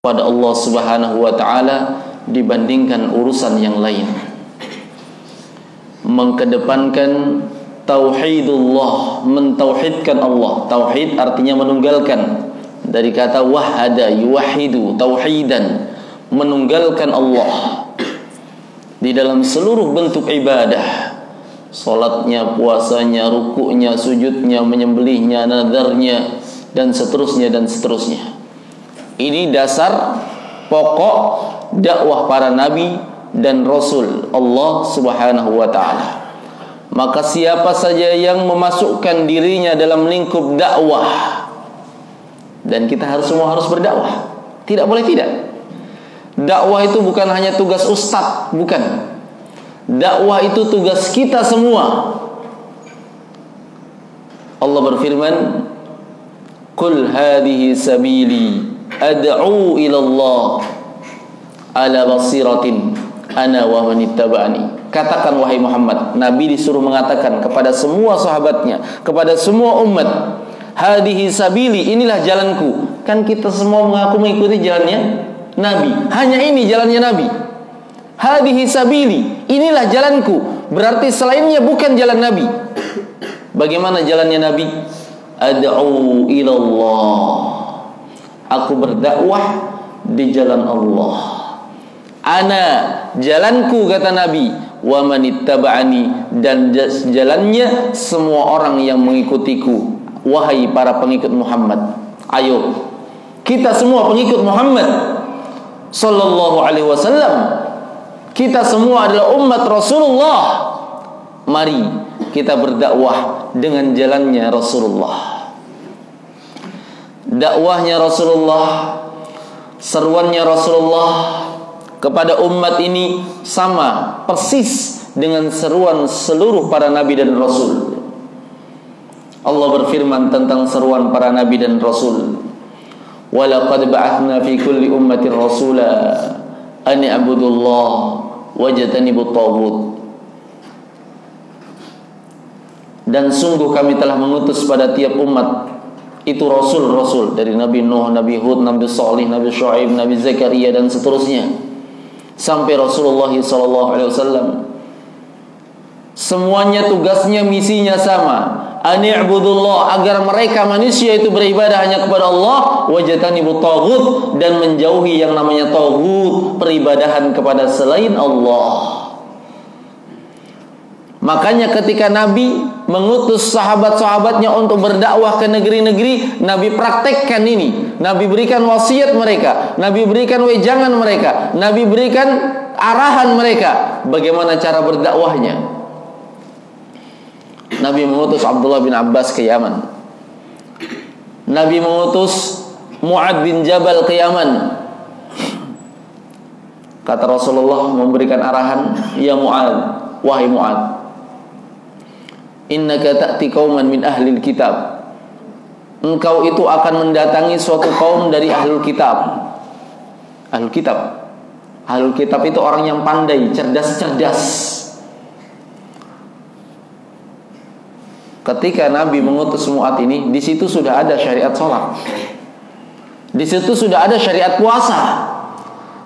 pada Allah Subhanahu wa taala dibandingkan urusan yang lain. Mengkedepankan tauhidullah, mentauhidkan Allah. Tauhid artinya menunggalkan. Dari kata wahada yuwahidu tauhidan, menunggalkan Allah di dalam seluruh bentuk ibadah. Salatnya, puasanya, rukuknya, sujudnya, menyembelihnya, nadarnya dan seterusnya dan seterusnya. Ini dasar pokok dakwah para nabi dan rasul Allah Subhanahu wa taala. Maka siapa saja yang memasukkan dirinya dalam lingkup dakwah dan kita harus semua harus berdakwah. Tidak boleh tidak. Dakwah itu bukan hanya tugas ustaz, bukan. Dakwah itu tugas kita semua. Allah berfirman, "Qul hadhihi sabili ad'u ila Allah ala basiratin ana wa man ittaba'ani. Katakan wahai Muhammad, Nabi disuruh mengatakan kepada semua sahabatnya, kepada semua umat, hadhihi sabili, inilah jalanku. Kan kita semua mengaku mengikuti jalannya Nabi. Hanya ini jalannya Nabi. Hadhihi sabili, inilah jalanku. Berarti selainnya bukan jalan Nabi. Bagaimana jalannya Nabi? Ad'u ila Allah. Aku berdakwah di jalan Allah. Ana jalanku kata Nabi wa manittaba'ani dan jalannya semua orang yang mengikutiku wahai para pengikut Muhammad. Ayo kita semua pengikut Muhammad sallallahu alaihi wasallam. Kita semua adalah umat Rasulullah. Mari kita berdakwah dengan jalannya Rasulullah dakwahnya Rasulullah, seruannya Rasulullah kepada umat ini sama persis dengan seruan seluruh para nabi dan rasul. Allah berfirman tentang seruan para nabi dan rasul. Walaqad ba'athna fi kulli ummatin rasula an i'budullah wajtanibut taghut. Dan sungguh kami telah mengutus pada tiap umat itu rasul-rasul dari Nabi Nuh, Nabi Hud, Nabi Salih, Nabi Shu'aib, Nabi Zakaria dan seterusnya sampai Rasulullah wasallam. Semuanya tugasnya misinya sama. Ani'budullah agar mereka manusia itu beribadah hanya kepada Allah wajatani taghut dan menjauhi yang namanya taghut, peribadahan kepada selain Allah. Makanya ketika Nabi mengutus sahabat-sahabatnya untuk berdakwah ke negeri-negeri, Nabi praktekkan ini. Nabi berikan wasiat mereka, Nabi berikan wejangan mereka, Nabi berikan arahan mereka bagaimana cara berdakwahnya. Nabi mengutus Abdullah bin Abbas ke Yaman. Nabi mengutus Mu'ad bin Jabal ke Yaman. Kata Rasulullah memberikan arahan, "Ya Mu'ad, wahai Mu'ad, innaka ta'ti qauman min ahli kitab. Engkau itu akan mendatangi suatu kaum dari ahli kitab. Ahli kitab. Ahli kitab itu orang yang pandai cerdas-cerdas. Ketika Nabi mengutus Mu'ad ini di situ sudah ada syariat sholat. Di situ sudah ada syariat puasa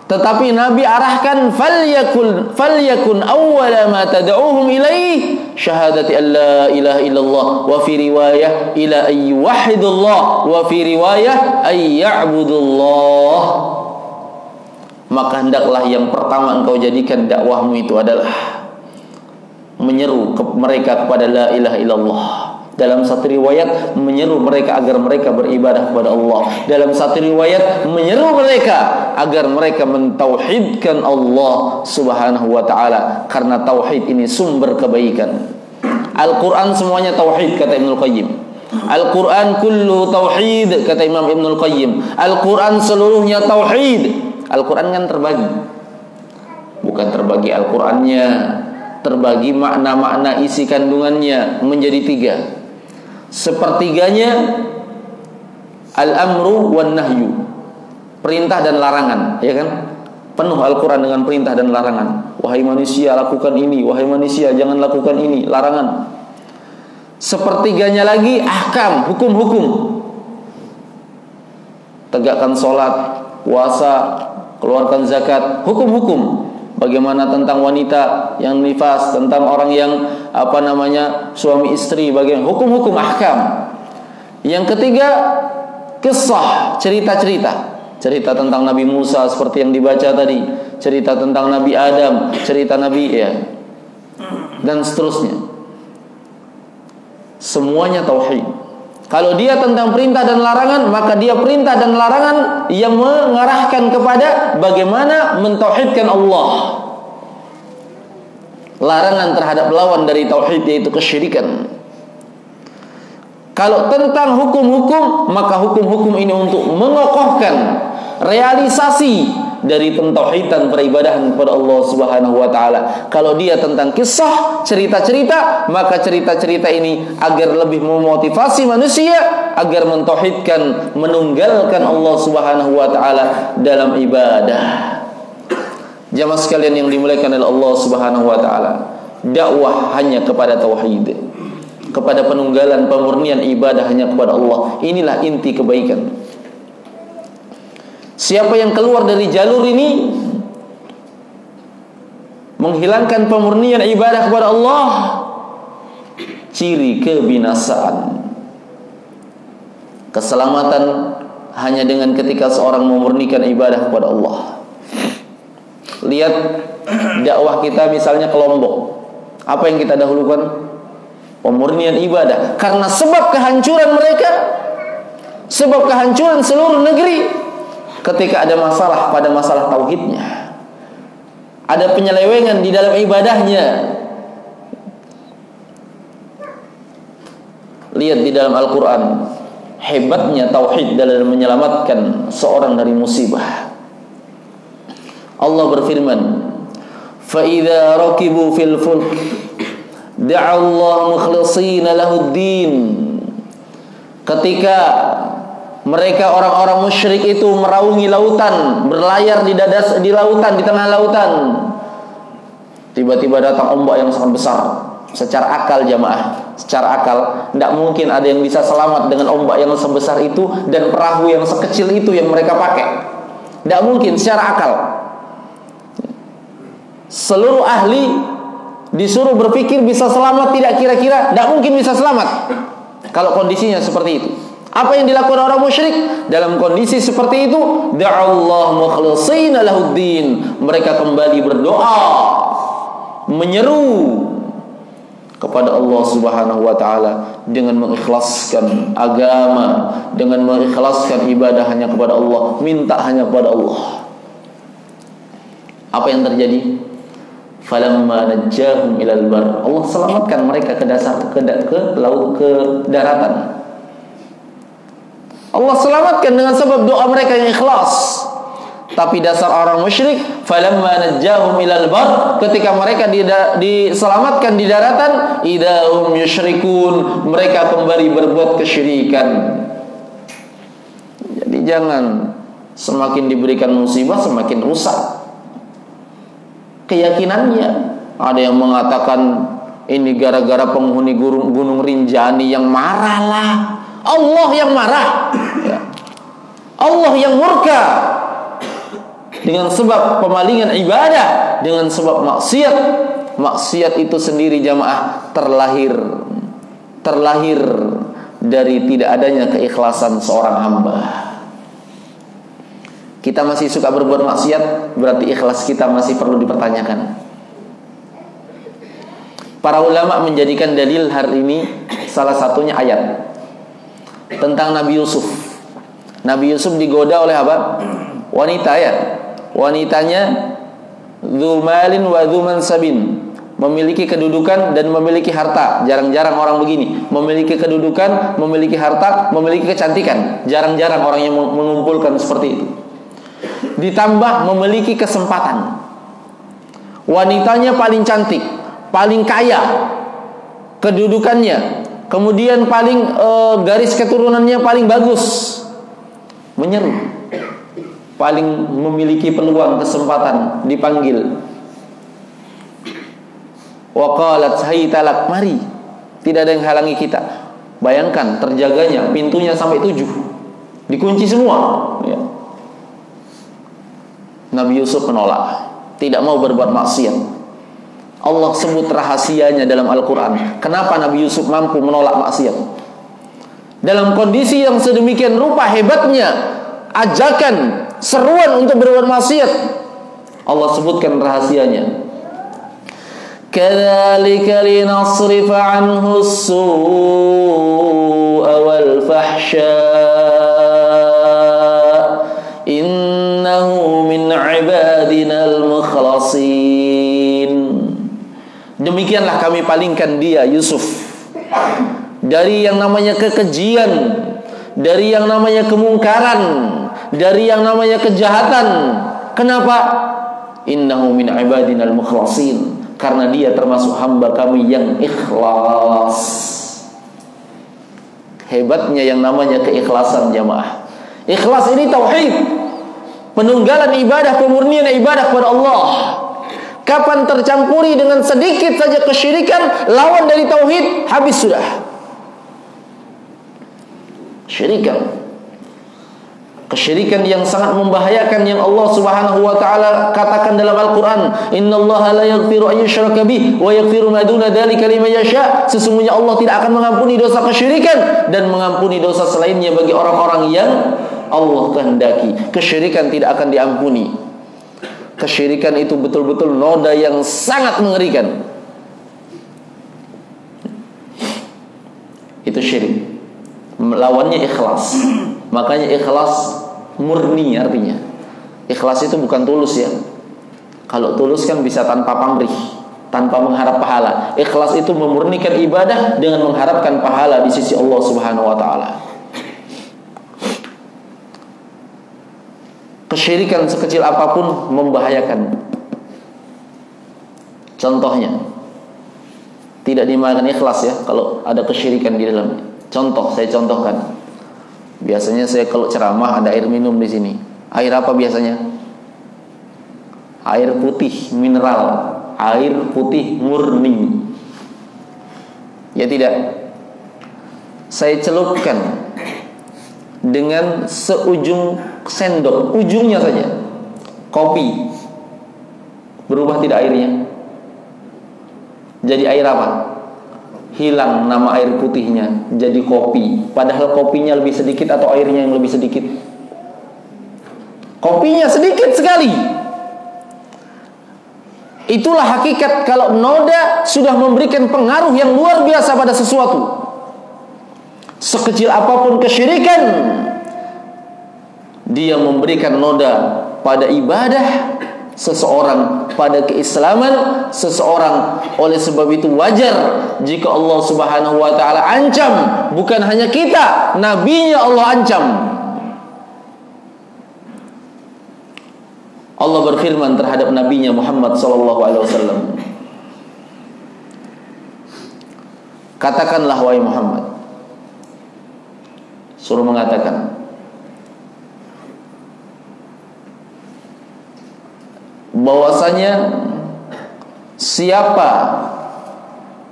tetapi Nabi arahkan falyakun falyakun awwala ma tad'uhum ilaih syahadati an la ilaha illallah wa fi riwayah ila ay wahidullah wa fi riwayah ay ya'budullah. Maka hendaklah yang pertama engkau jadikan dakwahmu itu adalah menyeru ke mereka kepada la ilaha illallah dalam satu riwayat menyeru mereka agar mereka beribadah kepada Allah. Dalam satu riwayat menyeru mereka agar mereka mentauhidkan Allah Subhanahu wa taala karena tauhid ini sumber kebaikan. Al-Qur'an semuanya tauhid kata Ibnu Qayyim. Al-Quran kullu tauhid kata Imam Ibnul Qayyim. Al-Quran seluruhnya tauhid. Al-Quran kan terbagi. Bukan terbagi Al-Qurannya, terbagi makna-makna isi kandungannya menjadi tiga sepertiganya al-amru wan nahyu. Perintah dan larangan, ya kan? Penuh Al-Qur'an dengan perintah dan larangan. Wahai manusia, lakukan ini, wahai manusia, jangan lakukan ini, larangan. Sepertiganya lagi ahkam, hukum-hukum. Tegakkan sholat, puasa, keluarkan zakat, hukum-hukum bagaimana tentang wanita yang nifas, tentang orang yang apa namanya suami istri, bagian hukum-hukum ahkam. Yang ketiga, kisah, cerita-cerita. Cerita tentang Nabi Musa seperti yang dibaca tadi, cerita tentang Nabi Adam, cerita Nabi ya. Dan seterusnya. Semuanya tauhid. Kalau dia tentang perintah dan larangan, maka dia perintah dan larangan yang mengarahkan kepada bagaimana mentauhidkan Allah. Larangan terhadap lawan dari tauhid yaitu kesyirikan. Kalau tentang hukum-hukum, maka hukum-hukum ini untuk mengokohkan realisasi dari pentauhidan peribadahan kepada Allah Subhanahu wa taala. Kalau dia tentang kisah, cerita-cerita, maka cerita-cerita ini agar lebih memotivasi manusia agar mentauhidkan, menunggalkan Allah Subhanahu wa taala dalam ibadah. Jamaah sekalian yang dimuliakan oleh Allah Subhanahu wa taala, dakwah hanya kepada tauhid kepada penunggalan pemurnian ibadah hanya kepada Allah. Inilah inti kebaikan. Siapa yang keluar dari jalur ini menghilangkan pemurnian ibadah kepada Allah, ciri kebinasaan. Keselamatan hanya dengan ketika seorang memurnikan ibadah kepada Allah. Lihat dakwah kita misalnya ke Lombok. Apa yang kita dahulukan? pemurnian ibadah karena sebab kehancuran mereka sebab kehancuran seluruh negeri ketika ada masalah pada masalah tauhidnya. Ada penyelewengan di dalam ibadahnya. Lihat di dalam Al-Qur'an hebatnya tauhid dalam menyelamatkan seorang dari musibah. Allah berfirman, "Fa'idza rakibu fil fulk da'a Allah mukhlishina lahud din." Ketika mereka orang-orang musyrik itu meraungi lautan, berlayar di dadas di lautan, di tengah lautan. Tiba-tiba datang ombak yang sangat besar. Secara akal jamaah, secara akal tidak mungkin ada yang bisa selamat dengan ombak yang sebesar itu dan perahu yang sekecil itu yang mereka pakai. Tidak mungkin secara akal. Seluruh ahli disuruh berpikir bisa selamat tidak kira-kira tidak mungkin bisa selamat kalau kondisinya seperti itu apa yang dilakukan orang musyrik? Dalam kondisi seperti itu da'allah mukhlishina lahuddin. Mereka kembali berdoa menyeru kepada Allah Subhanahu wa taala dengan mengikhlaskan agama dengan mengikhlaskan ibadah hanya kepada Allah minta hanya kepada Allah. Apa yang terjadi? Falamma najjahum ilal bar. Allah selamatkan mereka ke dasar ke, ke laut ke daratan Allah selamatkan dengan sebab doa mereka yang ikhlas tapi dasar orang musyrik falamma ilal bar ketika mereka diselamatkan di daratan idahum yusyrikun mereka kembali berbuat kesyirikan jadi jangan semakin diberikan musibah semakin rusak keyakinannya. Ada yang mengatakan ini gara-gara penghuni gunung, gunung Rinjani yang marah lah. Allah yang marah. Allah yang murka. Dengan sebab pemalingan ibadah, dengan sebab maksiat. Maksiat itu sendiri jamaah terlahir terlahir dari tidak adanya keikhlasan seorang hamba. Kita masih suka berbuat maksiat, berarti ikhlas kita masih perlu dipertanyakan. Para ulama menjadikan dalil hari ini salah satunya ayat tentang Nabi Yusuf. Nabi Yusuf digoda oleh apa? Wanita ya. Wanitanya Zumalin wa Sabin memiliki kedudukan dan memiliki harta. Jarang-jarang orang begini, memiliki kedudukan, memiliki harta, memiliki kecantikan. Jarang-jarang orang yang mengumpulkan seperti itu ditambah memiliki kesempatan. Wanitanya paling cantik, paling kaya, kedudukannya, kemudian paling e, garis keturunannya paling bagus. Menyeru. Paling memiliki peluang kesempatan dipanggil. Waqalat talak mari. Tidak ada yang halangi kita. Bayangkan terjaganya pintunya sampai tujuh. Dikunci semua. Ya Nabi Yusuf menolak, tidak mau berbuat maksiat. Allah sebut rahasianya dalam Al-Quran. Kenapa Nabi Yusuf mampu menolak maksiat? Dalam kondisi yang sedemikian rupa hebatnya, ajakan, seruan untuk berbuat maksiat. Allah sebutkan rahasianya. كذلك لنصرف عنه السوء والفحشاء Demikianlah kami palingkan dia Yusuf dari yang namanya kekejian, dari yang namanya kemungkaran, dari yang namanya kejahatan. Kenapa? Innahu min ibadinal mukhlasin karena dia termasuk hamba kami yang ikhlas. Hebatnya yang namanya keikhlasan jamaah. Ikhlas ini tauhid. Penunggalan ibadah, pemurnian ibadah kepada Allah. Kapan tercampuri dengan sedikit saja kesyirikan, lawan dari tauhid, habis sudah. Syirikan kesyirikan yang sangat membahayakan yang Allah Subhanahu wa taala katakan dalam Al-Qur'an, "Innallaha la yaghfiru an yushraka bih wa yaghfiru ma duna dzalika liman yasha." Sesungguhnya Allah tidak akan mengampuni dosa kesyirikan dan mengampuni dosa selainnya bagi orang-orang yang Allah kehendaki. Kesyirikan tidak akan diampuni. Kesyirikan itu betul-betul noda yang sangat mengerikan. Itu syirik. Lawannya ikhlas. Makanya ikhlas murni artinya. Ikhlas itu bukan tulus ya. Kalau tulus kan bisa tanpa pamrih, tanpa mengharap pahala. Ikhlas itu memurnikan ibadah dengan mengharapkan pahala di sisi Allah Subhanahu wa taala. Kesyirikan sekecil apa pun membahayakan. Contohnya, tidak dimakan ikhlas ya kalau ada kesyirikan di dalamnya. Contoh, saya contohkan. Biasanya saya kalau ceramah ada air minum di sini. Air apa biasanya? Air putih mineral, air putih murni. Ya tidak. Saya celupkan dengan seujung sendok, ujungnya saja. Kopi. Berubah tidak airnya? Jadi air apa? hilang nama air putihnya jadi kopi padahal kopinya lebih sedikit atau airnya yang lebih sedikit kopinya sedikit sekali itulah hakikat kalau noda sudah memberikan pengaruh yang luar biasa pada sesuatu sekecil apa pun kesyirikan dia memberikan noda pada ibadah seseorang pada keislaman seseorang. Oleh sebab itu wajar jika Allah Subhanahu wa taala ancam bukan hanya kita nabinya Allah ancam. Allah berfirman terhadap nabinya Muhammad sallallahu alaihi wasallam. Katakanlah wahai Muhammad suruh mengatakan. Bahwasanya siapa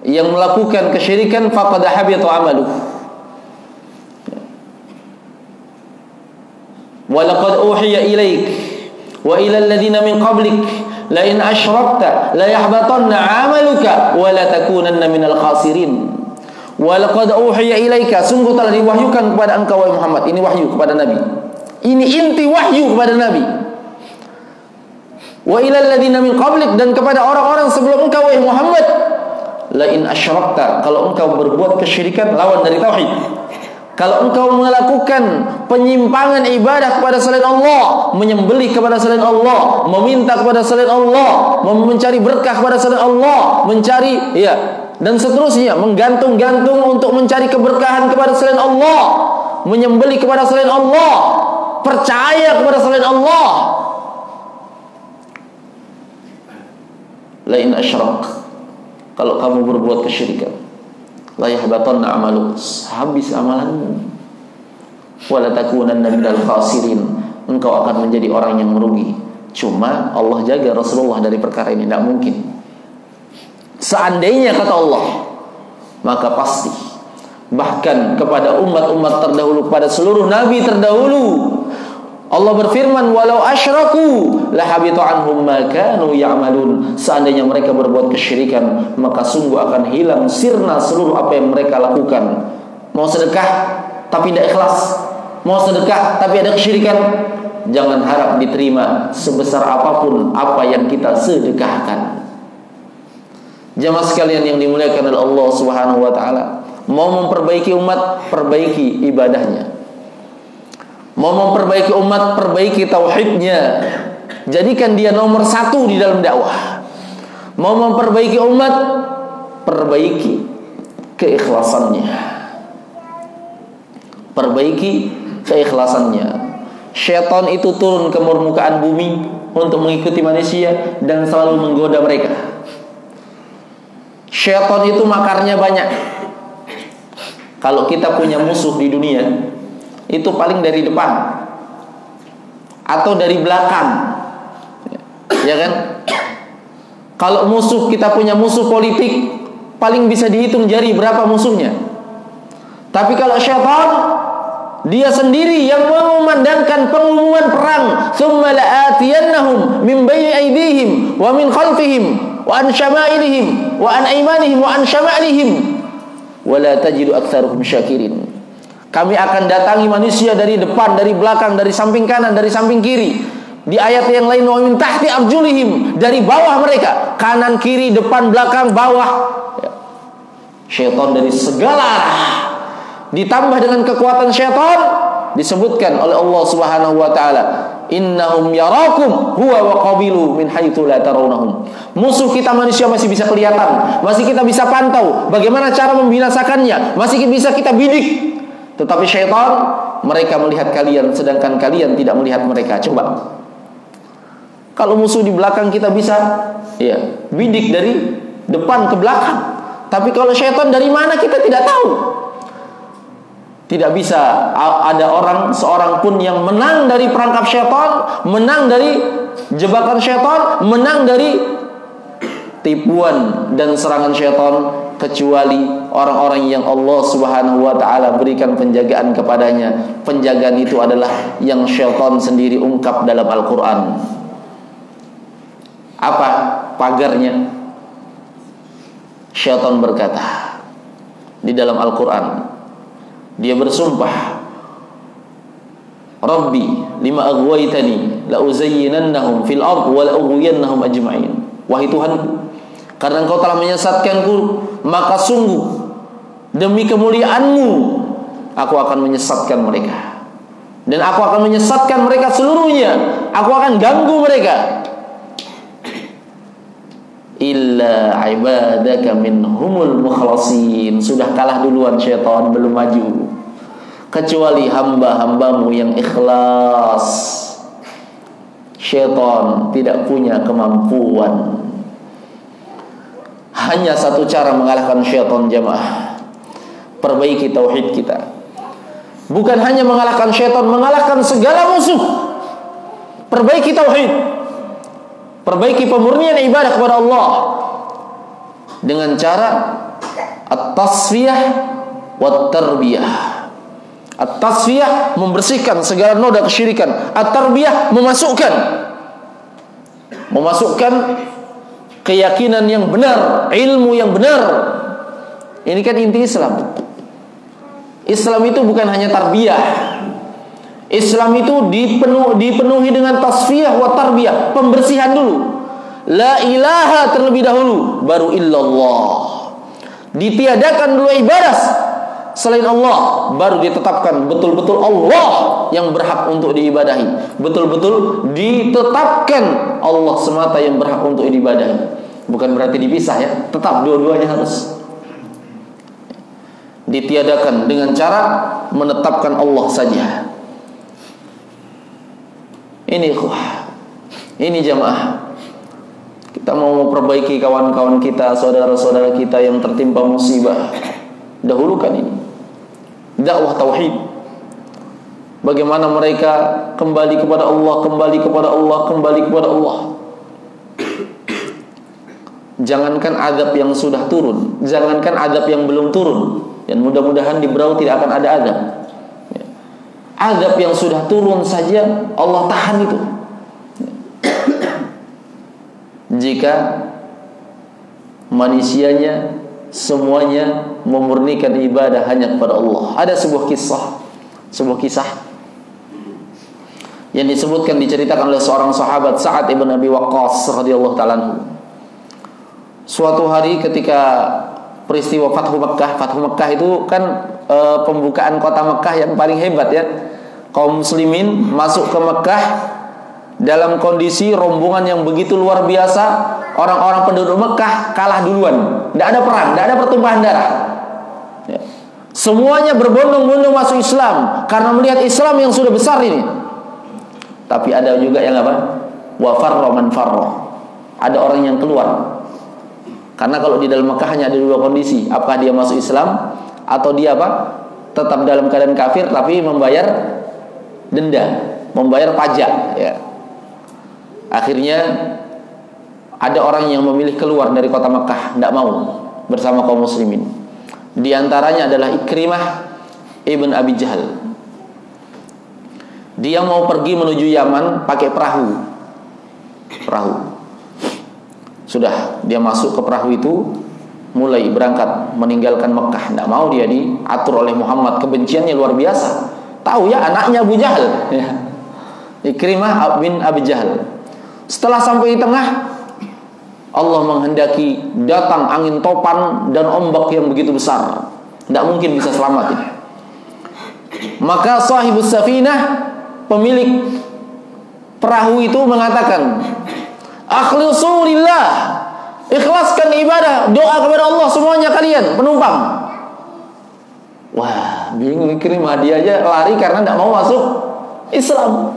yang melakukan kesyirikan faqad habita amaluh. Wa laqad uhiya ilaik wa ila alladhina min qablik la in asyrakta la yahbatanna 'amaluka wa la takunanna minal khasirin wa laqad uhiya ilaika. Sungguh telah diwahyukan kepada engkau wahai Muhammad. Ini wahyu kepada nabi. Ini inti wahyu kepada nabi. Wa ilal ladzina min qablik. Dan kepada orang-orang sebelum engkau wahai Muhammad. La in asyrakta. Kalau engkau berbuat kesyirikan lawan dari tauhid. Kalau engkau melakukan penyimpangan ibadah kepada selain Allah, menyembelih kepada selain Allah, meminta kepada selain Allah, mencari berkah kepada selain Allah, mencari ya dan seterusnya, menggantung-gantung untuk mencari keberkahan kepada selain Allah, menyembelih kepada selain Allah, percaya kepada selain Allah, lain asyrak. Kalau kamu berbuat kesyirikan la yahbatanna amaluk habis amalanmu. Wala takunanna minal khasirin. Engkau akan menjadi orang yang merugi. Cuma Allah jaga Rasulullah dari perkara ini. Tidak mungkin seandainya kata Allah maka pasti bahkan kepada umat-umat terdahulu pada seluruh nabi terdahulu Allah berfirman walau asyraku la habita anhum ma kanu ya'malun. Seandainya mereka berbuat kesyirikan maka sungguh akan hilang sirna seluruh apa yang mereka lakukan. Mau sedekah tapi tidak ikhlas. Mau sedekah tapi ada kesyirikan. Jangan harap diterima sebesar apa pun apa yang kita sedekahkan jamaah sekalian yang dimuliakan oleh Allah Subhanahu wa taala mau memperbaiki umat perbaiki ibadahnya Mau memperbaiki umat, perbaiki tauhidnya. Jadikan dia nomor satu di dalam dakwah. Mau memperbaiki umat, perbaiki keikhlasannya. Perbaiki keikhlasannya. Syaitan itu turun ke permukaan bumi untuk mengikuti manusia dan selalu menggoda mereka. Syaitan itu makarnya banyak. Kalau kita punya musuh di dunia, itu paling dari depan atau dari belakang. Ya kan? Kalau musuh kita punya musuh politik paling bisa dihitung jari berapa musuhnya. Tapi kalau syaitan dia sendiri yang mengumandangkan pengumuman perang. Thumma la'atiyannahum min bayni aydihim wa min khalfihim wa an syama'ilihim wa an aymanihim wa an syama'ilihim wa la tajidu aktsaruhum syakirin kami akan datangi manusia dari depan, dari belakang, dari samping kanan, dari samping kiri. Di ayat yang lain wa min tahti arjulihim dari bawah mereka, kanan kiri, depan, belakang, bawah. Ya. Syaitan dari segala arah. Ditambah dengan kekuatan syaitan disebutkan oleh Allah Subhanahu wa taala, "Innahum yarakum huwa wa qabilu min haitsu la tarawnahum." Musuh kita manusia masih bisa kelihatan, masih kita bisa pantau bagaimana cara membinasakannya, masih bisa kita bidik tetapi syaitan mereka melihat kalian sedangkan kalian tidak melihat mereka. Coba. Kalau musuh di belakang kita bisa ya, bidik dari depan ke belakang. Tapi kalau syaitan dari mana kita tidak tahu. Tidak bisa ada orang seorang pun yang menang dari perangkap syaitan, menang dari jebakan syaitan, menang dari tipuan dan serangan syaitan kecuali orang-orang yang Allah Subhanahu wa taala berikan penjagaan kepadanya. Penjagaan itu adalah yang syaitan sendiri ungkap dalam Al-Qur'an. Apa pagarnya? Syaitan berkata di dalam Al-Qur'an. Dia bersumpah Rabbi lima aghwaytani la uzayyinannahum fil ard wa la ughwiyannahum ajma'in. Wahai Tuhanku, karena engkau telah menyesatkanku, maka sungguh demi kemuliaanmu aku akan menyesatkan mereka. Dan aku akan menyesatkan mereka seluruhnya. Aku akan ganggu mereka. Illa ibadaka minhumul mukhlasin. Sudah kalah duluan syaitan, belum maju. Kecuali hamba-hambamu yang ikhlas. Syaitan tidak punya kemampuan hanya satu cara mengalahkan syaitan jamaah. Perbaiki tauhid kita. Bukan hanya mengalahkan syaitan, mengalahkan segala musuh. Perbaiki tauhid. Perbaiki pemurnian ibadah kepada Allah dengan cara at-tasfiyah wa tarbiyah. At-tasfiyah membersihkan segala noda kesyirikan. At-tarbiyah memasukkan memasukkan keyakinan yang benar, ilmu yang benar. Ini kan inti Islam. Islam itu bukan hanya tarbiyah. Islam itu dipenuh, dipenuhi dengan tasfiyah wa tarbiyah, pembersihan dulu. La ilaha terlebih dahulu, baru illallah. Ditiadakan dulu ibadah selain Allah baru ditetapkan betul-betul Allah yang berhak untuk diibadahi betul-betul ditetapkan Allah semata yang berhak untuk diibadahi bukan berarti dipisah ya tetap dua-duanya harus ditiadakan dengan cara menetapkan Allah saja ini ini jamaah. Kita mau memperbaiki kawan-kawan kita saudara-saudara kita yang tertimpa musibah. Dahulukan ini. Dakwah tauhid. Bagaimana mereka kembali kepada Allah kembali kepada Allah kembali kepada Allah. Jangankan adab yang sudah turun. Jangankan adab yang belum turun. Dan mudah-mudahan di Berau tidak akan ada adab Adab yang sudah turun saja Allah tahan itu. Jika manusianya semuanya memurnikan ibadah hanya kepada Allah. Ada sebuah kisah, sebuah kisah yang disebutkan diceritakan oleh seorang sahabat Sa'ad ibn Abi Waqqas radhiyallahu taala Suatu hari ketika peristiwa Fathu Mekkah, Fathu Mekkah itu kan e, pembukaan kota Mekkah yang paling hebat ya. Kaum muslimin masuk ke Mekkah dalam kondisi rombongan yang begitu luar biasa, orang-orang penduduk Mekkah kalah duluan. Tidak ada perang, tidak ada pertumpahan darah. Ya. Semuanya berbondong-bondong masuk Islam karena melihat Islam yang sudah besar ini. Tapi ada juga yang apa? Wafar man farro. Ada orang yang keluar. Karena kalau di dalam Mekah hanya ada dua kondisi, apakah dia masuk Islam atau dia apa? Tetap dalam keadaan kafir tapi membayar denda, membayar pajak ya. Akhirnya ada orang yang memilih keluar dari kota Mekah, tidak mau bersama kaum muslimin. Di antaranya adalah Ikrimah ibn Abi Jahal. Dia mau pergi menuju Yaman pakai perahu. Perahu. Sudah dia masuk ke perahu itu, mulai berangkat meninggalkan Mekah. Tidak mau dia diatur oleh Muhammad. Kebenciannya luar biasa. Tahu ya anaknya Abu Jahal. Ya. Ikrimah bin Abi Jahal. Setelah sampai di tengah, Allah menghendaki datang angin topan dan ombak yang begitu besar. Tidak mungkin bisa selamat ini. Maka sahibus safinah pemilik perahu itu mengatakan, "Akhlisu lillah." Ikhlaskan ibadah, doa kepada Allah semuanya kalian penumpang. Wah, bingung kirim hadiah aja lari karena tidak mau masuk Islam.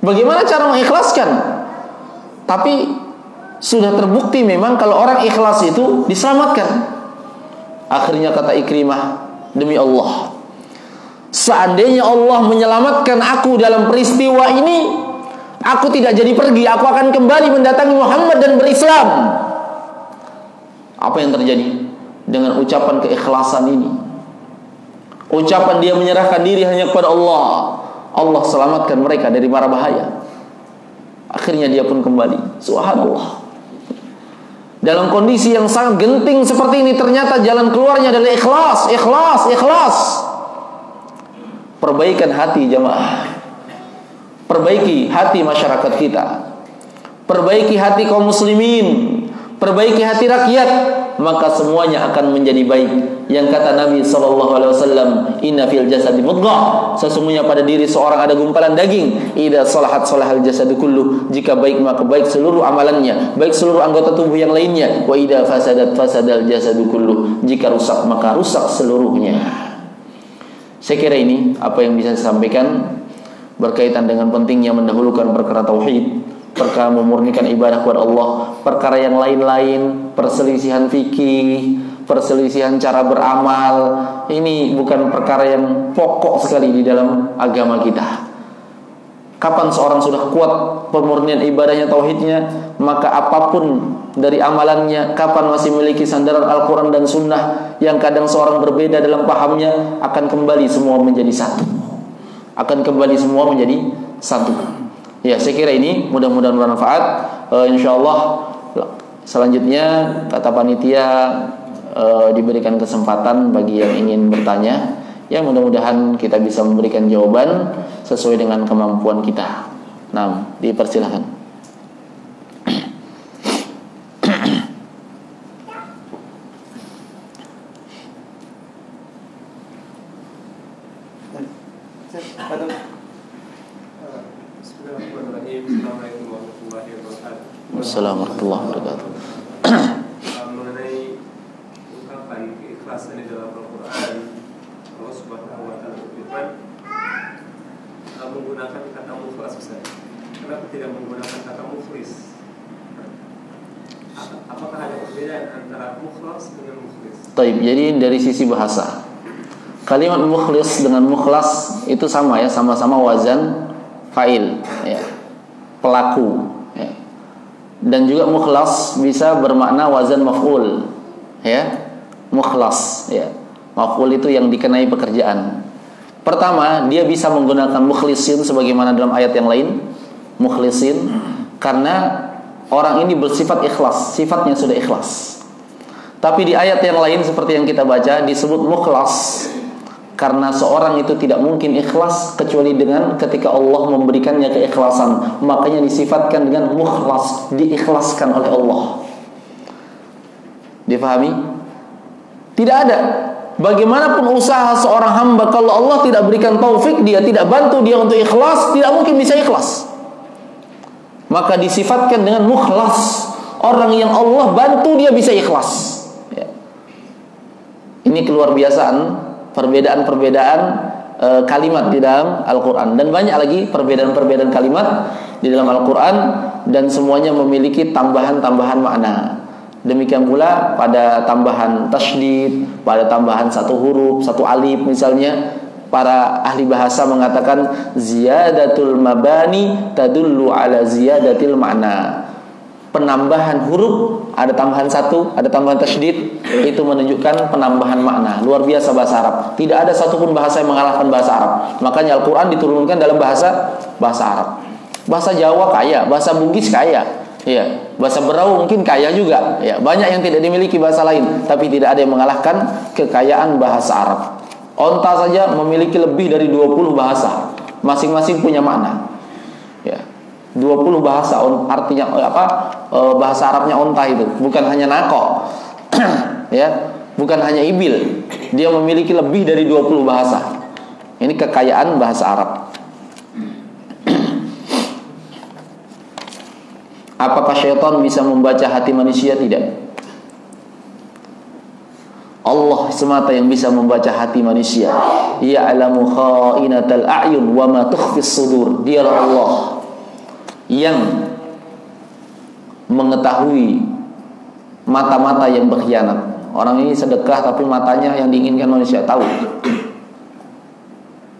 Bagaimana cara mengikhlaskan? Tapi sudah terbukti memang kalau orang ikhlas itu diselamatkan. Akhirnya kata Ikrimah, demi Allah. Seandainya Allah menyelamatkan aku dalam peristiwa ini, aku tidak jadi pergi, aku akan kembali mendatangi Muhammad dan berislam. Apa yang terjadi dengan ucapan keikhlasan ini? Ucapan dia menyerahkan diri hanya kepada Allah. Allah selamatkan mereka dari mara bahaya. Akhirnya dia pun kembali. Subhanallah. Dalam kondisi yang sangat genting seperti ini ternyata jalan keluarnya adalah ikhlas, ikhlas, ikhlas. Perbaikan hati jamaah. Perbaiki hati masyarakat kita. Perbaiki hati kaum muslimin. Perbaiki hati rakyat, maka semuanya akan menjadi baik. Yang kata Nabi sallallahu alaihi wasallam, "Inna fil mudghah." Sesungguhnya pada diri seorang ada gumpalan daging. Idza salahat salahal jasadu kullu. Jika baik maka baik seluruh amalannya, baik seluruh anggota tubuh yang lainnya. Wa idza fasadat fasadal jasadu kullu. Jika rusak maka rusak seluruhnya. Saya kira ini apa yang bisa saya sampaikan berkaitan dengan pentingnya mendahulukan perkara tauhid perkara memurnikan ibadah kepada Allah, perkara yang lain-lain, perselisihan fikih, perselisihan cara beramal, ini bukan perkara yang pokok sekali di dalam agama kita. Kapan seorang sudah kuat pemurnian ibadahnya tauhidnya, maka apa pun dari amalannya, kapan masih memiliki sandaran Al-Quran dan Sunnah yang kadang seorang berbeda dalam pahamnya, akan kembali semua menjadi satu. Akan kembali semua menjadi satu. Ya, saya kira ini mudah-mudahan bermanfaat. Uh, Insya Allah selanjutnya kata panitia uh, diberikan kesempatan bagi yang ingin bertanya. Ya, mudah-mudahan kita bisa memberikan jawaban sesuai dengan kemampuan kita. Nah, dipersilahkan. Assalamualaikum warahmatullahi wabarakatuh. Mengenai ungkapan keikhlasan di dalam Al-Quran, Allah Subhanahu Wa Taala berfirman menggunakan kata mukhlas Ustaz. Kenapa tidak menggunakan kata mukhlis? Apakah ada perbedaan antara mukhlas dengan mukhlis? Taib, jadi dari sisi bahasa. Kalimat mukhlis dengan mukhlas itu sama ya, sama-sama wazan fa'il ya. Pelaku dan juga mukhlas bisa bermakna wazan maf'ul ya mukhlas ya maf'ul itu yang dikenai pekerjaan Pertama, dia bisa menggunakan mukhlisin sebagaimana dalam ayat yang lain, mukhlisin karena orang ini bersifat ikhlas, sifatnya sudah ikhlas. Tapi di ayat yang lain seperti yang kita baca disebut mukhlas karena seorang itu tidak mungkin ikhlas kecuali dengan ketika Allah memberikannya keikhlasan. Makanya disifatkan dengan mukhlas, diikhlaskan oleh Allah. Difahami? Tidak ada Bagaimanapun usaha seorang hamba kalau Allah tidak berikan taufik dia tidak bantu dia untuk ikhlas, tidak mungkin bisa ikhlas. Maka disifatkan dengan mukhlas, orang yang Allah bantu dia bisa ikhlas. Ini keluar biasaan perbedaan-perbedaan e, kalimat di dalam Al-Qur'an dan banyak lagi perbedaan-perbedaan kalimat di dalam Al-Qur'an dan semuanya memiliki tambahan-tambahan makna. Demikian pula pada tambahan tasydid, pada tambahan satu huruf, satu alif misalnya, para ahli bahasa mengatakan ziyadatul mabani tadullu ala ziyadatil makna. Penambahan huruf ada tambahan satu, ada tambahan tasydid itu menunjukkan penambahan makna. Luar biasa bahasa Arab. Tidak ada satupun bahasa yang mengalahkan bahasa Arab. Makanya Al-Qur'an diturunkan dalam bahasa bahasa Arab. Bahasa Jawa kaya, bahasa Bugis kaya, Ya, bahasa Berau mungkin kaya juga. Ya, banyak yang tidak dimiliki bahasa lain, tapi tidak ada yang mengalahkan kekayaan bahasa Arab. Onta saja memiliki lebih dari 20 bahasa. Masing-masing punya makna. Ya. 20 bahasa artinya eh, apa? Eh, bahasa Arabnya onta itu, bukan hanya nako. ya, bukan hanya ibil. Dia memiliki lebih dari 20 bahasa. Ini kekayaan bahasa Arab. Apakah syaitan bisa membaca hati manusia? Tidak. Allah semata yang bisa membaca hati manusia. Ya'lamu kha'inatal a'yun wa ma tukhfis sudur. Dialah Allah yang mengetahui mata-mata yang berkhianat. Orang ini sedekah tapi matanya yang diinginkan manusia tahu.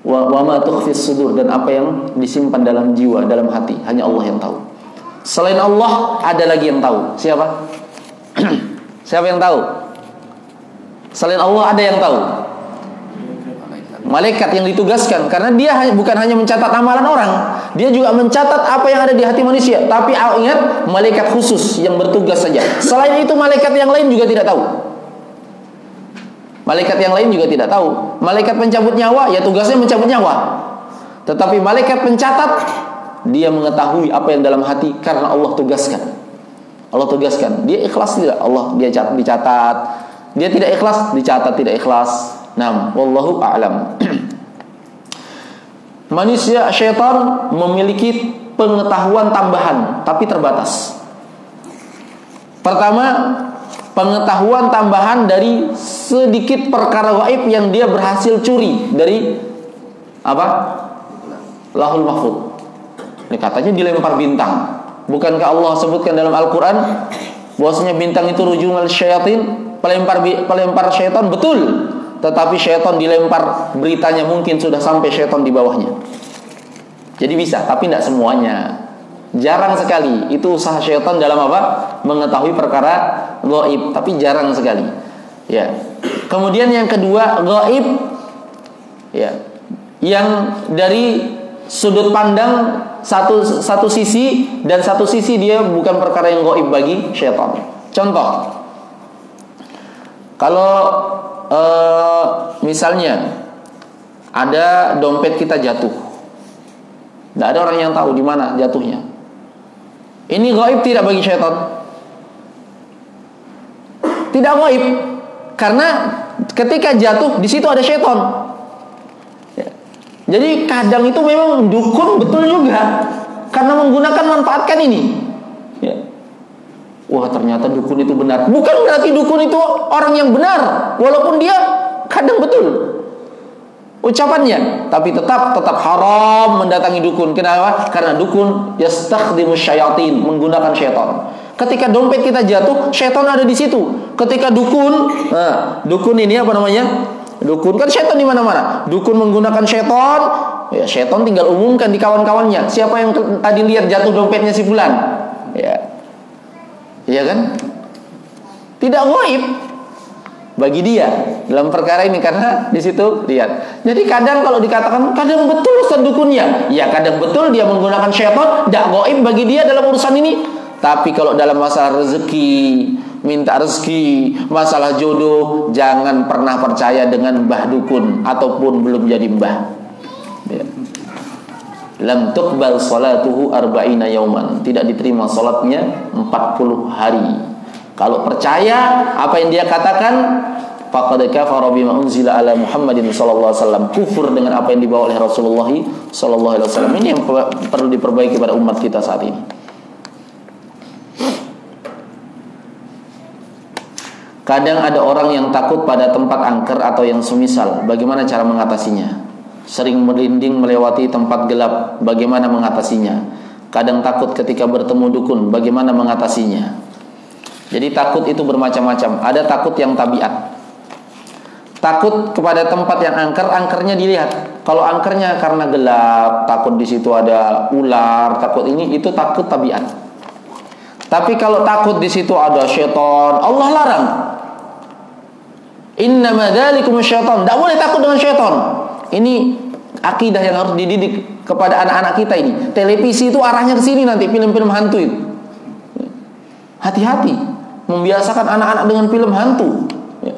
Wa ma sudur dan apa yang disimpan dalam jiwa, dalam hati, hanya Allah yang tahu. Selain Allah ada lagi yang tahu. Siapa? Siapa yang tahu? Selain Allah ada yang tahu. Malaikat yang ditugaskan karena dia bukan hanya mencatat amalan orang, dia juga mencatat apa yang ada di hati manusia. Tapi ingat, malaikat khusus yang bertugas saja. Selain itu malaikat yang lain juga tidak tahu. Malaikat yang lain juga tidak tahu. Malaikat pencabut nyawa ya tugasnya mencabut nyawa. Tetapi malaikat pencatat dia mengetahui apa yang dalam hati karena Allah tugaskan. Allah tugaskan. Dia ikhlas tidak? Allah dia dicatat. Dia tidak ikhlas, dicatat tidak ikhlas. Nam, wallahu a'lam. Manusia syaitan memiliki pengetahuan tambahan tapi terbatas. Pertama, pengetahuan tambahan dari sedikit perkara gaib yang dia berhasil curi dari apa? Lahul mahfud. Ini katanya dilempar bintang. Bukankah Allah sebutkan dalam Al-Quran bahwasanya bintang itu rujungal syaitan, pelempar pelempar syaitan betul. Tetapi syaitan dilempar beritanya mungkin sudah sampai syaitan di bawahnya. Jadi bisa, tapi tidak semuanya. Jarang sekali itu usaha syaitan dalam apa? Mengetahui perkara gaib, tapi jarang sekali. Ya. Kemudian yang kedua, gaib ya. Yang dari sudut pandang satu satu sisi dan satu sisi dia bukan perkara yang goib bagi syaitan. Contoh, kalau uh, misalnya ada dompet kita jatuh, tidak ada orang yang tahu di mana jatuhnya. Ini goib tidak bagi syaitan? Tidak goib, karena ketika jatuh di situ ada syaitan. Jadi kadang itu memang dukun betul juga karena menggunakan manfaatkan ini. Wah ternyata dukun itu benar. Bukan berarti dukun itu orang yang benar, walaupun dia kadang betul ucapannya, tapi tetap tetap haram mendatangi dukun. Kenapa? Karena dukun yastakhdimu syayatin, menggunakan syaitan. Ketika dompet kita jatuh, syaitan ada di situ. Ketika dukun, nah, dukun ini apa namanya? Dukun kan setan di mana-mana. Dukun menggunakan setan, ya setan tinggal umumkan di kawan-kawannya. Siapa yang tadi lihat jatuh dompetnya si fulan? Ya. Iya kan? Tidak gaib. bagi dia dalam perkara ini karena di situ lihat. Jadi kadang kalau dikatakan kadang betul Ustaz dukunnya, ya kadang betul dia menggunakan syaitan, tidak goib bagi dia dalam urusan ini. Tapi kalau dalam masalah rezeki, minta rezeki, masalah jodoh, jangan pernah percaya dengan mbah dukun ataupun belum jadi mbah. Ya. Lam tuqbal salatuhu arba'ina yauman. Tidak diterima salatnya 40 hari. Kalau percaya apa yang dia katakan, faqad kafara bima unzila ala Muhammadin sallallahu alaihi wasallam. Kufur dengan apa yang dibawa oleh Rasulullah sallallahu alaihi wasallam. Ini yang perlu diperbaiki pada umat kita saat ini. Kadang ada orang yang takut pada tempat angker atau yang semisal. Bagaimana cara mengatasinya? Sering merinding melewati tempat gelap. Bagaimana mengatasinya? Kadang takut ketika bertemu dukun. Bagaimana mengatasinya? Jadi takut itu bermacam-macam. Ada takut yang tabiat. Takut kepada tempat yang angker, angkernya dilihat. Kalau angkernya karena gelap, takut di situ ada ular, takut ini itu takut tabiat. Tapi kalau takut di situ ada syaitan, Allah larang. Inna dzalikum syaitan. Tidak boleh takut dengan syaitan. Ini akidah yang harus dididik kepada anak-anak kita ini. Televisi itu arahnya ke sini nanti film-film hantu itu. Hati-hati membiasakan anak-anak dengan film hantu ya.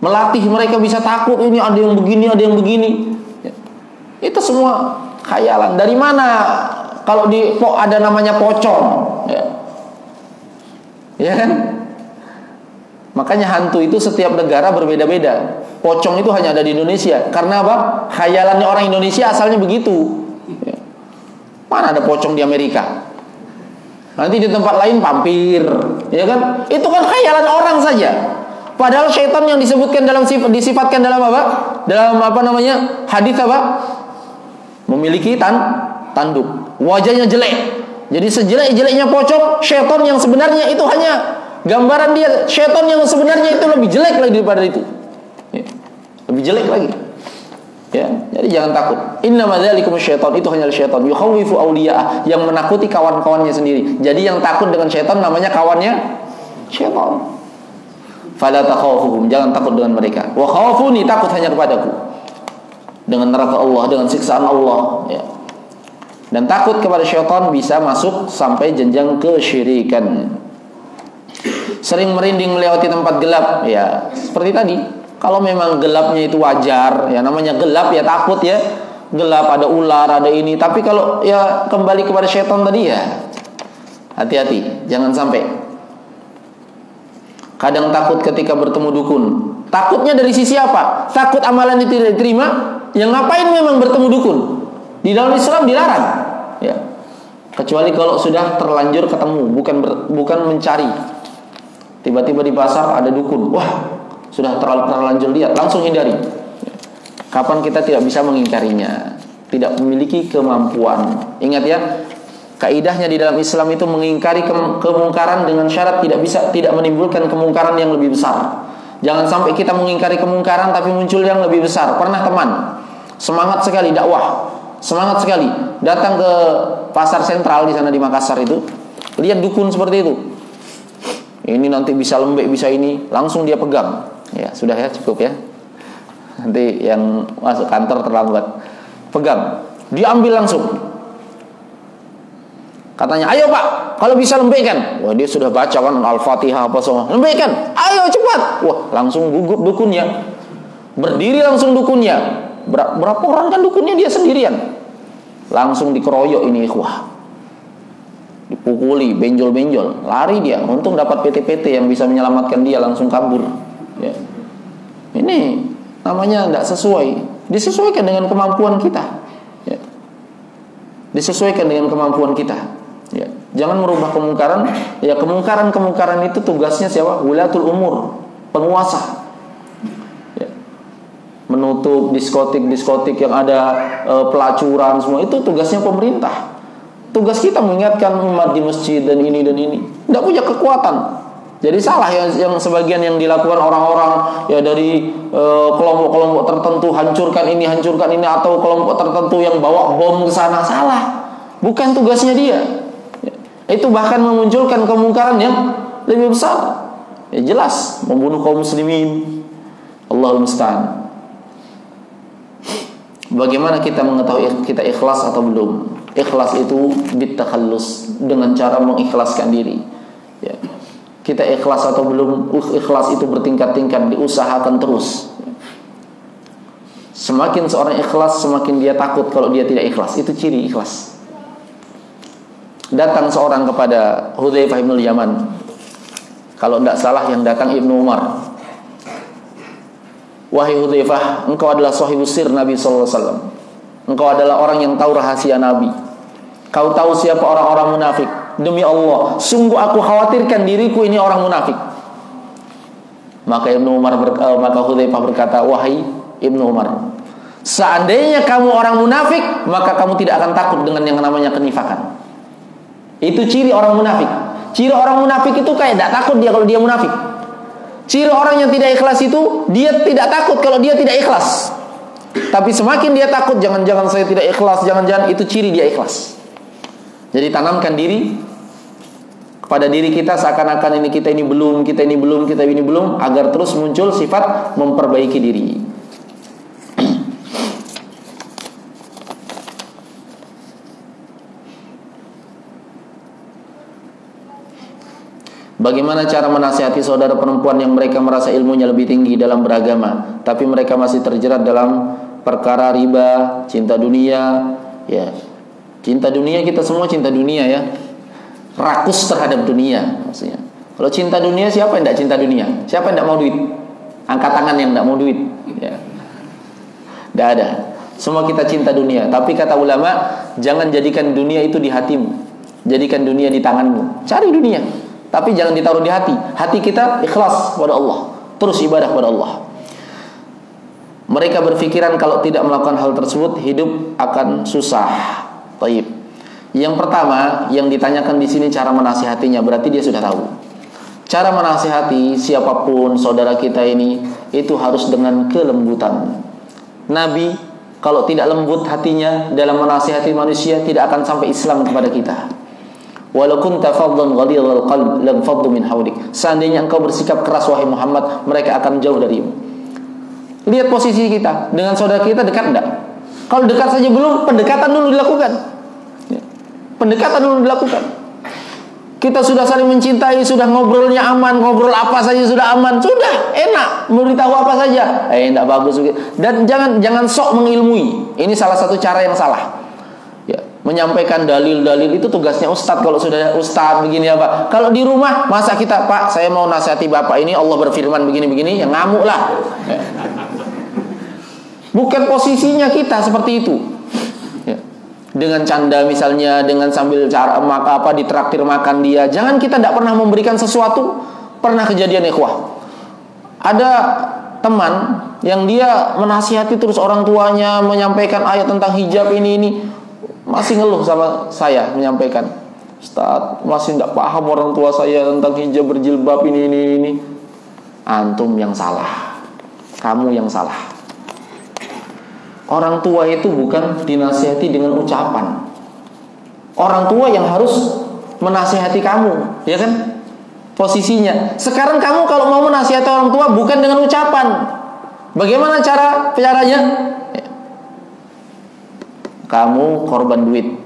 melatih mereka bisa takut ini ada yang begini ada yang begini ya. itu semua khayalan dari mana kalau di ada namanya pocong ya, ya kan makanya hantu itu setiap negara berbeda-beda pocong itu hanya ada di Indonesia karena apa khayalannya orang Indonesia asalnya begitu ya. mana ada pocong di Amerika Nanti di tempat lain pampir, ya kan? Itu kan khayalan orang saja. Padahal syaitan yang disebutkan dalam sifat disifatkan dalam apa? Dalam apa namanya? Hadis apa? Memiliki tan tanduk. Wajahnya jelek. Jadi sejelek-jeleknya pocong, syaitan yang sebenarnya itu hanya gambaran dia. Syaitan yang sebenarnya itu lebih jelek lagi daripada itu. Ya. Lebih jelek lagi. Ya, jadi jangan takut. Inna madzalikum syaitan itu hanya syaitan yukhawifu awliya'ah yang menakuti kawan-kawannya sendiri. Jadi yang takut dengan syaitan namanya kawannya syaitan. Fala takhafuhum, jangan takut dengan mereka. Wa khafuni takut hanya kepadaku. Dengan neraka Allah, dengan siksaan Allah, ya. Dan takut kepada syaitan bisa masuk sampai jenjang kesyirikan. Sering merinding melewati tempat gelap, ya. Seperti tadi, kalau memang gelapnya itu wajar, ya namanya gelap ya takut ya. Gelap ada ular, ada ini. Tapi kalau ya kembali kepada setan tadi ya hati-hati, jangan sampai. Kadang takut ketika bertemu dukun. Takutnya dari sisi apa? Takut amalan itu tidak diterima. Yang ngapain memang bertemu dukun? Di dalam Islam dilarang. Ya. Kecuali kalau sudah terlanjur ketemu, bukan ber, bukan mencari. Tiba-tiba di pasar ada dukun. Wah, sudah terlalu terlanjur lihat langsung hindari. Kapan kita tidak bisa mengingkarinya? Tidak memiliki kemampuan. Ingat ya kaidahnya di dalam Islam itu mengingkari ke kemungkaran dengan syarat tidak bisa tidak menimbulkan kemungkaran yang lebih besar. Jangan sampai kita mengingkari kemungkaran tapi muncul yang lebih besar. Pernah teman semangat sekali dakwah. Semangat sekali. Datang ke pasar sentral di sana di Makassar itu lihat dukun seperti itu ini nanti bisa lembek bisa ini langsung dia pegang Ya, sudah ya cukup ya. Nanti yang masuk kantor terlambat. Pegang. Diambil langsung. Katanya, ayo pak, kalau bisa lembekkan. Wah dia sudah baca kan Al-Fatihah apa semua. Lembekkan, ayo cepat. Wah langsung gugup dukunnya. Berdiri langsung dukunnya. Ber berapa orang kan dukunnya dia sendirian. Langsung dikeroyok ini wah. Dipukuli, benjol-benjol. Lari dia. Untung dapat PT-PT yang bisa menyelamatkan dia langsung kabur. Ya. Ini namanya tidak sesuai. Disesuaikan dengan kemampuan kita. Ya. Disesuaikan dengan kemampuan kita. Ya. Jangan merubah kemungkaran. Ya kemungkaran-kemungkaran itu tugasnya siapa? Wilatul umur, penguasa. Ya. Menutup diskotik-diskotik yang ada e, pelacuran semua itu tugasnya pemerintah. Tugas kita mengingatkan umat di masjid dan ini dan ini. Tidak punya kekuatan. Jadi salah yang, yang sebagian yang dilakukan orang-orang ya dari eh, kelompok-kelompok tertentu hancurkan ini hancurkan ini atau kelompok tertentu yang bawa bom ke sana salah. Bukan tugasnya dia. Itu bahkan memunculkan kemungkaran yang lebih besar. Ya jelas membunuh kaum muslimin Allahul musta'an. Bagaimana kita mengetahui kita ikhlas atau belum? Ikhlas itu bitakhallus dengan cara mengikhlaskan diri. Ya. Kita ikhlas atau belum? Ikhlas itu bertingkat-tingkat, diusahakan terus. Semakin seorang ikhlas, semakin dia takut kalau dia tidak ikhlas. Itu ciri ikhlas. Datang seorang kepada Hudzaifah bin Yaman. Kalau tidak salah yang datang Ibnu Umar Wahai Hudzaifah, engkau adalah sahibus sir Nabi sallallahu alaihi wasallam. Engkau adalah orang yang tahu rahasia Nabi. Kau tahu siapa orang-orang munafik. Demi Allah, sungguh aku khawatirkan diriku ini orang munafik. Maka Ibnu Umar ber, uh, maka Hudzaifah berkata, "Wahai Ibnu Umar, seandainya kamu orang munafik, maka kamu tidak akan takut dengan yang namanya kenifakan." Itu ciri orang munafik. Ciri orang munafik itu kayak tidak takut dia kalau dia munafik. Ciri orang yang tidak ikhlas itu dia tidak takut kalau dia tidak ikhlas. Tapi semakin dia takut jangan-jangan saya tidak ikhlas, jangan-jangan itu ciri dia ikhlas. Jadi tanamkan diri kepada diri kita seakan-akan ini kita ini belum, kita ini belum, kita ini belum agar terus muncul sifat memperbaiki diri. Bagaimana cara menasihati saudara perempuan yang mereka merasa ilmunya lebih tinggi dalam beragama, tapi mereka masih terjerat dalam perkara riba, cinta dunia, ya. Cinta dunia kita semua cinta dunia ya. Rakus terhadap dunia maksudnya. Kalau cinta dunia siapa yang tidak cinta dunia? Siapa yang tidak mau duit? Angkat tangan yang tidak mau duit, ya. Tidak ada. Semua kita cinta dunia, tapi kata ulama, jangan jadikan dunia itu di hatimu. Jadikan dunia di tanganmu. Cari dunia. Tapi jangan ditaruh di hati. Hati kita ikhlas kepada Allah. Terus ibadah kepada Allah. Mereka berpikiran kalau tidak melakukan hal tersebut hidup akan susah. Taib. Yang pertama yang ditanyakan di sini cara menasihatinya berarti dia sudah tahu. Cara menasihati siapa pun saudara kita ini itu harus dengan kelembutan. Nabi kalau tidak lembut hatinya dalam menasihati manusia tidak akan sampai Islam kepada kita. Walau kunta faddan ghalidhal qalb lam faddu min hawlik. Seandainya engkau bersikap keras wahai Muhammad, mereka akan jauh darimu. Lihat posisi kita dengan saudara kita dekat enggak? Kalau dekat saja belum, pendekatan dulu dilakukan. Pendekatan dulu dilakukan. Kita sudah saling mencintai, sudah ngobrolnya aman, ngobrol apa saja sudah aman, sudah enak, memberitahu apa saja. Eh, enggak bagus Dan jangan jangan sok mengilmui. Ini salah satu cara yang salah menyampaikan dalil-dalil itu tugasnya ustadz kalau sudah ustadz begini apa kalau di rumah masa kita pak saya mau nasihati bapak ini Allah berfirman begini-begini ya ngamuk lah. Bukan posisinya kita seperti itu. Ya. dengan canda misalnya dengan sambil cara maka apa ditraktir makan dia jangan kita tidak pernah memberikan sesuatu. Pernah kejadian ikhwah. Ada teman yang dia menasihati terus orang tuanya menyampaikan ayat tentang hijab ini ini masih ngeluh sama saya menyampaikan Ustaz masih tidak paham orang tua saya tentang hijab berjilbab ini ini ini. Antum yang salah. Kamu yang salah. Orang tua itu bukan dinasihati dengan ucapan. Orang tua yang harus menasihati kamu ya kan? Posisinya. Sekarang kamu kalau mau menasihati orang tua bukan dengan ucapan. Bagaimana cara caranya kamu korban duit.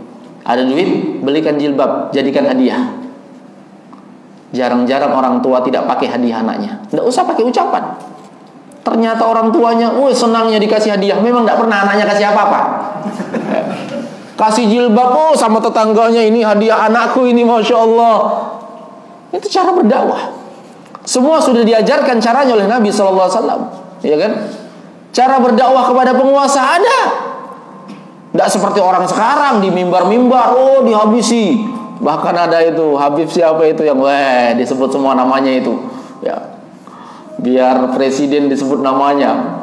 Ada duit, belikan jilbab, jadikan hadiah. Jarang-jarang orang tua tidak pakai hadiah anaknya. Tidak usah pakai ucapan. Ternyata orang tuanya, oh senangnya dikasih hadiah. Memang tidak pernah anaknya kasih apa-apa. Kasih jilbab, oh sama tetangganya ini hadiah anakku ini, masya Allah. Itu cara berdakwah. Semua sudah diajarkan caranya oleh Nabi Wasallam, ya kan? Cara berdakwah kepada penguasa ada, tidak seperti orang sekarang di mimbar-mimbar, oh dihabisi. Bahkan ada itu Habib siapa itu yang weh disebut semua namanya itu. Ya. Biar presiden disebut namanya.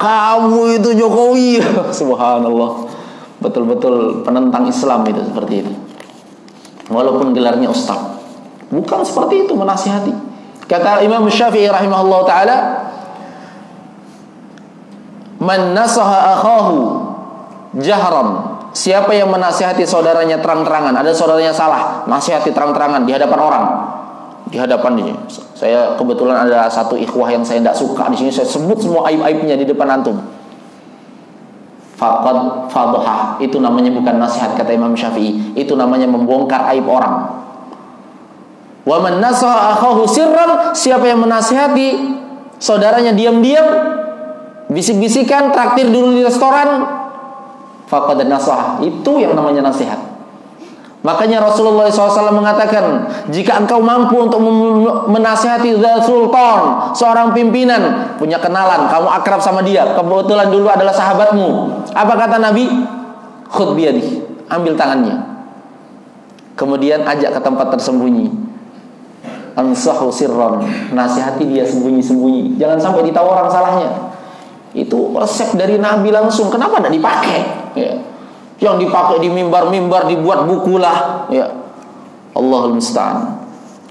Kamu itu Jokowi. Subhanallah. Betul-betul penentang Islam itu seperti itu. Walaupun gelarnya ustaz. Bukan seperti itu menasihati. Kata Imam Syafi'i rahimahullah taala, "Man nasaha akhahu jahran siapa yang menasihati saudaranya terang-terangan? Ada saudaranya salah nasihati terang-terangan di hadapan orang. Di hadapan ini. Saya kebetulan ada satu ikhwah yang saya tidak suka. Di sini saya sebut semua aib-aibnya di depan antum. Faqad fadhah. Itu namanya bukan nasihat kata Imam Syafi'i, itu namanya membongkar aib orang. Wa man nasaha sirran, siapa yang menasihati saudaranya diam-diam bisik-bisikan traktir dulu di restoran faqad nasaha. Itu yang namanya nasihat. Makanya Rasulullah SAW mengatakan, jika engkau mampu untuk menasihati Sultan, seorang pimpinan, punya kenalan, kamu akrab sama dia, kebetulan dulu adalah sahabatmu. Apa kata Nabi? Khud biyadih, ambil tangannya. Kemudian ajak ke tempat tersembunyi. Ansahu sirron, nasihati dia sembunyi-sembunyi. Jangan sampai ditahu orang salahnya. Itu resep dari Nabi langsung. Kenapa tidak dipakai? Ya. Yang dipakai di mimbar-mimbar dibuat buku lah. Ya. Allahul musta'an.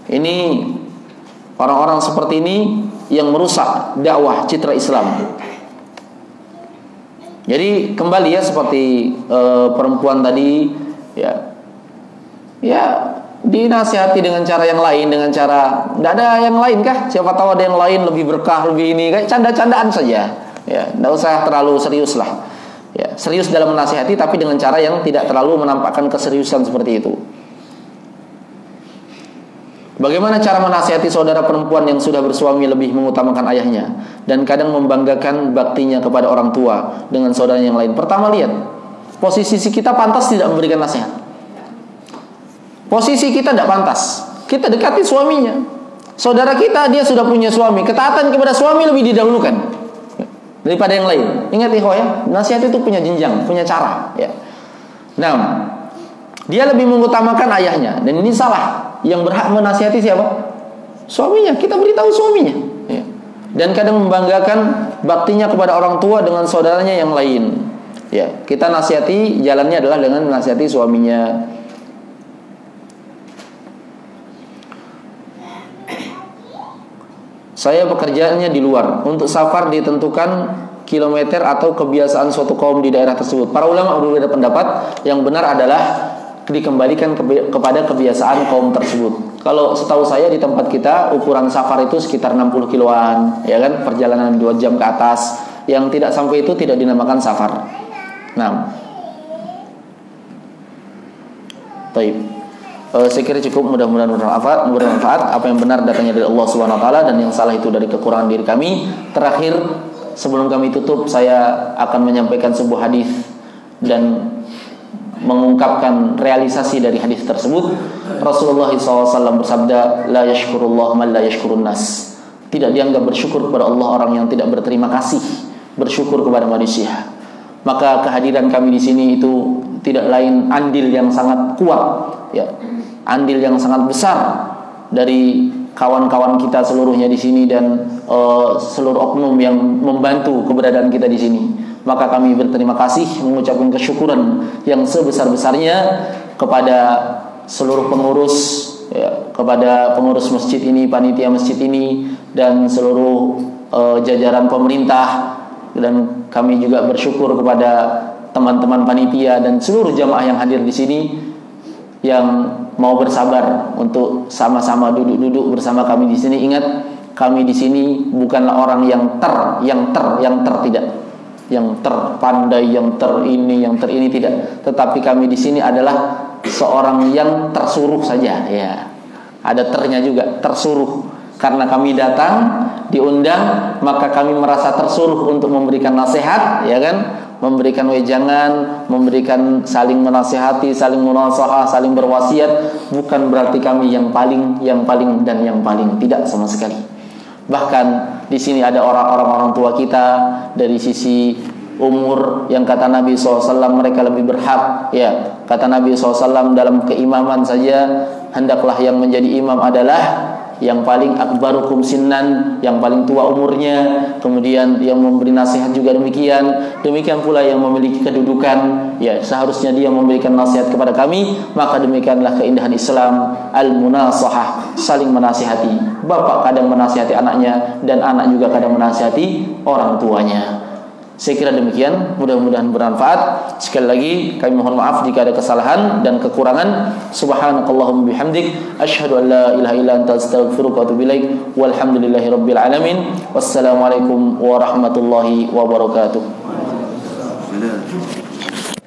Ini orang-orang seperti ini yang merusak dakwah citra Islam. Jadi kembali ya seperti e, perempuan tadi ya. Ya dinasihati dengan cara yang lain dengan cara tidak ada yang lain kah? Siapa tahu ada yang lain lebih berkah lebih ini kayak canda-candaan saja ya tidak usah terlalu serius lah ya serius dalam menasihati tapi dengan cara yang tidak terlalu menampakkan keseriusan seperti itu Bagaimana cara menasihati saudara perempuan yang sudah bersuami lebih mengutamakan ayahnya dan kadang membanggakan baktinya kepada orang tua dengan saudara yang lain? Pertama lihat, posisi kita pantas tidak memberikan nasihat. Posisi kita tidak pantas. Kita dekati suaminya. Saudara kita dia sudah punya suami, ketaatan kepada suami lebih didahulukan daripada yang lain. Ingat ikhwah ya, nasihat itu punya jenjang, punya cara, ya. Nah, dia lebih mengutamakan ayahnya dan ini salah. Yang berhak menasihati siapa? Suaminya. Kita beritahu suaminya. Ya. Dan kadang membanggakan baktinya kepada orang tua dengan saudaranya yang lain. Ya, kita nasihati jalannya adalah dengan menasihati suaminya. Saya pekerjaannya di luar. Untuk safar ditentukan kilometer atau kebiasaan suatu kaum di daerah tersebut. Para ulama berbeda pendapat. Yang benar adalah dikembalikan kepada kebiasaan kaum tersebut. Kalau setahu saya di tempat kita ukuran safar itu sekitar 60 kiloan, ya kan? Perjalanan 2 jam ke atas. Yang tidak sampai itu tidak dinamakan safar. Nah. Baik uh, saya kira cukup mudah-mudahan bermanfaat bermanfaat. Apa yang benar datangnya dari Allah Subhanahu wa taala dan yang salah itu dari kekurangan diri kami. Terakhir sebelum kami tutup saya akan menyampaikan sebuah hadis dan mengungkapkan realisasi dari hadis tersebut. Rasulullah SAW bersabda la yashkurullah man la yashkurun nas. Tidak dianggap bersyukur kepada Allah orang yang tidak berterima kasih bersyukur kepada manusia. Maka kehadiran kami di sini itu tidak lain andil yang sangat kuat ya andil yang sangat besar dari kawan-kawan kita seluruhnya di sini dan uh, seluruh oknum yang membantu keberadaan kita di sini. Maka kami berterima kasih mengucapkan kesyukuran yang sebesar-besarnya kepada seluruh pengurus ya, kepada pengurus masjid ini, panitia masjid ini dan seluruh uh, jajaran pemerintah dan kami juga bersyukur kepada teman-teman panitia dan seluruh jamaah yang hadir di sini yang mau bersabar untuk sama-sama duduk-duduk bersama kami di sini. Ingat, kami di sini bukanlah orang yang ter, yang ter, yang ter tidak, yang terpandai, yang ter ini, yang ter ini tidak. Tetapi kami di sini adalah seorang yang tersuruh saja, ya. Ada ternya juga, tersuruh. Karena kami datang diundang, maka kami merasa tersuruh untuk memberikan nasihat, ya kan? Memberikan wejangan, memberikan saling menasihati, saling munasahah, saling berwasiat, bukan berarti kami yang paling, yang paling dan yang paling tidak sama sekali. Bahkan di sini ada orang-orang orang tua kita dari sisi umur yang kata Nabi SAW mereka lebih berhak ya kata Nabi SAW dalam keimaman saja hendaklah yang menjadi imam adalah yang paling akbarukum sinnan, yang paling tua umurnya, kemudian yang memberi nasihat juga demikian, demikian pula yang memiliki kedudukan, ya seharusnya dia memberikan nasihat kepada kami, maka demikianlah keindahan Islam, al-munasahah, saling menasihati. Bapak kadang menasihati anaknya dan anak juga kadang menasihati orang tuanya. Saya kira demikian, mudah-mudahan bermanfaat. Sekali lagi kami mohon maaf jika ada kesalahan dan kekurangan. Subhanakallahumma bihamdik asyhadu an la ilaha illa anta astaghfiruka wa atubu ilaik. Walhamdulillahirabbil alamin. Wassalamualaikum warahmatullahi wabarakatuh.